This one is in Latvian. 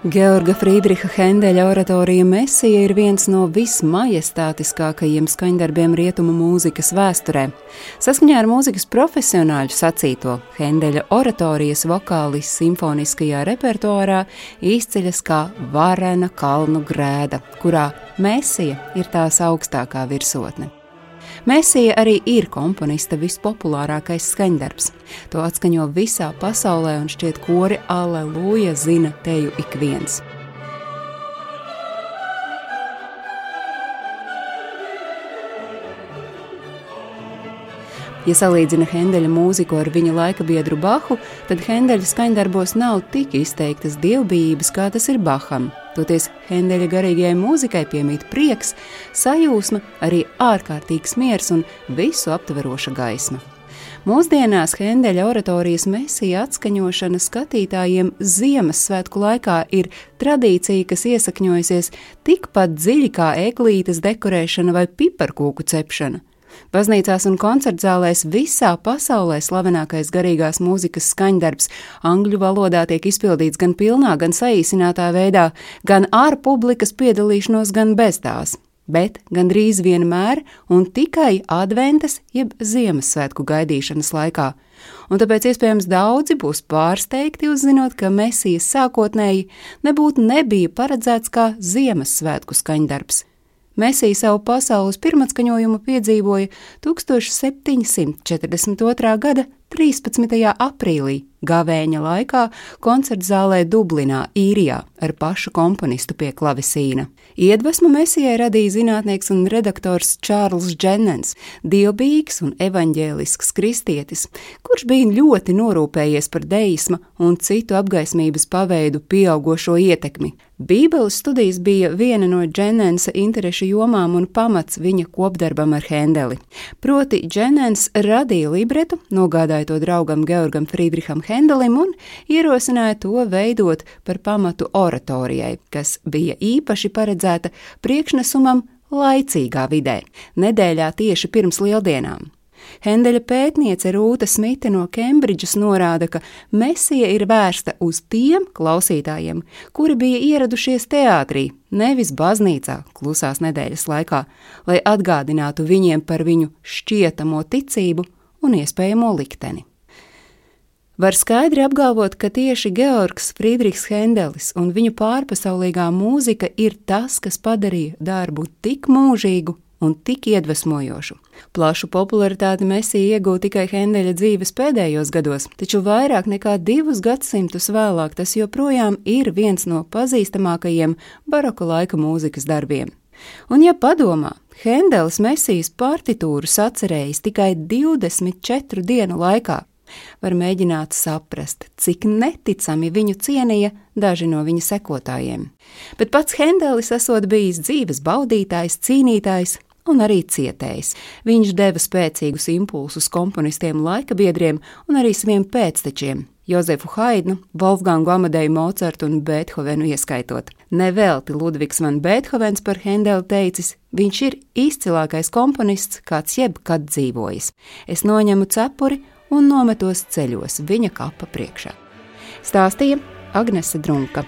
Georga Friedricha Hendeļa oratorija Mesija ir viens no vismajestātiskākajiem skaņdarbiem rietumu mūzikas vēsturē. Saskaņā ar mūzikas profesionāļu sacīto, Hendeļa oratorijas vokālis simfoniskajā repertuārā izceļas kā varena kalnu grēda, kurā Mesija ir tās augstākā virsotne. Mēsija arī ir komponista vispopulārākais skaņdarbs. To atskaņo visā pasaulē un šķiet kori Aleluja zina teju ik viens. Ja salīdzina Hendeļa mūziku ar viņa laika biedru Bahu, tad Hendeļa skaņdarbos nav tik izteiktas dievbijības, kā tas ir Baham. Toties Hendeļa garīgajai mūzikai piemīt prieks, sajūsma, arī ārkārtīgs miers un visu aptveroša gaisma. Mūsdienās Hendeļa oratorijas mesija atskaņošana skatītājiem Ziemassvētku laikā ir tradīcija, kas iesakņojusies tikpat dziļi kā eglītes dekorēšana vai piparkūku cepšana. Baznīcās un koncertzālēs visā pasaulē slavenākais garīgās mūzikas skaņdarbs angļu valodā tiek izpildīts gan pilnā, gan saīsinātā veidā, gan ar publikas piedalīšanos, gan bez tās bet gandrīz vienmēr un tikai adventas jeb Ziemassvētku gaidīšanas laikā. Un tāpēc iespējams daudzi būs pārsteigti uzzinot, ka Mēsijas sākotnēji nebūtu nebija paredzēts kā Ziemassvētku skaņdarbs. Mēsī savu pasaules pirmatskaņojumu piedzīvoja 1742. gada 13. aprīlī gavēņa laikā koncertzālē Dublinā, Īrijā, ar pašu komponistu pie klavesīna. Iedvesmu mesijai radīja zinātnieks un redaktors Čārls Dženens, dievbijīgs un evaņģēlisks kristietis, kurš bija ļoti norūpējies par deisma un citu apgaismības paveidu pieaugošo ietekmi. Bībeles studijas bija viena no Dženensa interešu jomām un pamats viņa kopdarbam ar Hendeli. Proti, Dženens radīja libretu, nogādāja to draugam Georgam Friedricham Hendelim un ierosināja to veidot par pamatu oratorijai, kas bija īpaši paredzēta priekšnesumam laicīgā vidē, nedēļā tieši pirms lieldienām. Hendeļa pētniece Rūta Smita no Kembridžas norāda, ka mesija ir vērsta uz tiem klausītājiem, kuri bija ieradušies teātrī, nevis baznīcā klusās nedēļas laikā, lai atgādinātu viņiem par viņu šķietamo ticību un iespējamo likteni. Var skaidri apgalvot, ka tieši Georgs Friedrichs Hendelis un viņa pārpasaulīgā mūzika ir tas, kas padarīja darbu tik mūžīgu un tik iedvesmojošu. Plašu popularitāti Mesija iegūta tikai Hendeļa dzīves pēdējos gados, taču vairāk nekā divus gadsimtus vēlāk tas joprojām ir viens no pazīstamākajiem baroka laika mūzikas darbiem. Un, ja padomā, Hendels Mesijas partitūru atcerējis tikai 24 dienu laikā, var mēģināt saprast, cik neticami viņu cienīja daži no viņa sekotājiem. Bet pats Hendelis esot bijis dzīves baudītājs, cīnītājs, un arī cietējs. Viņš deva spēcīgus impulsus komponistiem, laika biedriem un arī saviem pēctečiem. Jozefu Haidnu, Wolfgangu Amadeju Mocartu un Beethovenu ieskaitot. Nevelti Ludvigs van Beethovens par Hendelu teicis, viņš ir izcilākais komponists, kāds jebkad dzīvojis. Es noņemu cepuri un nometos ceļos viņa kapa priekšā. Stāstīja Agnese Drunka.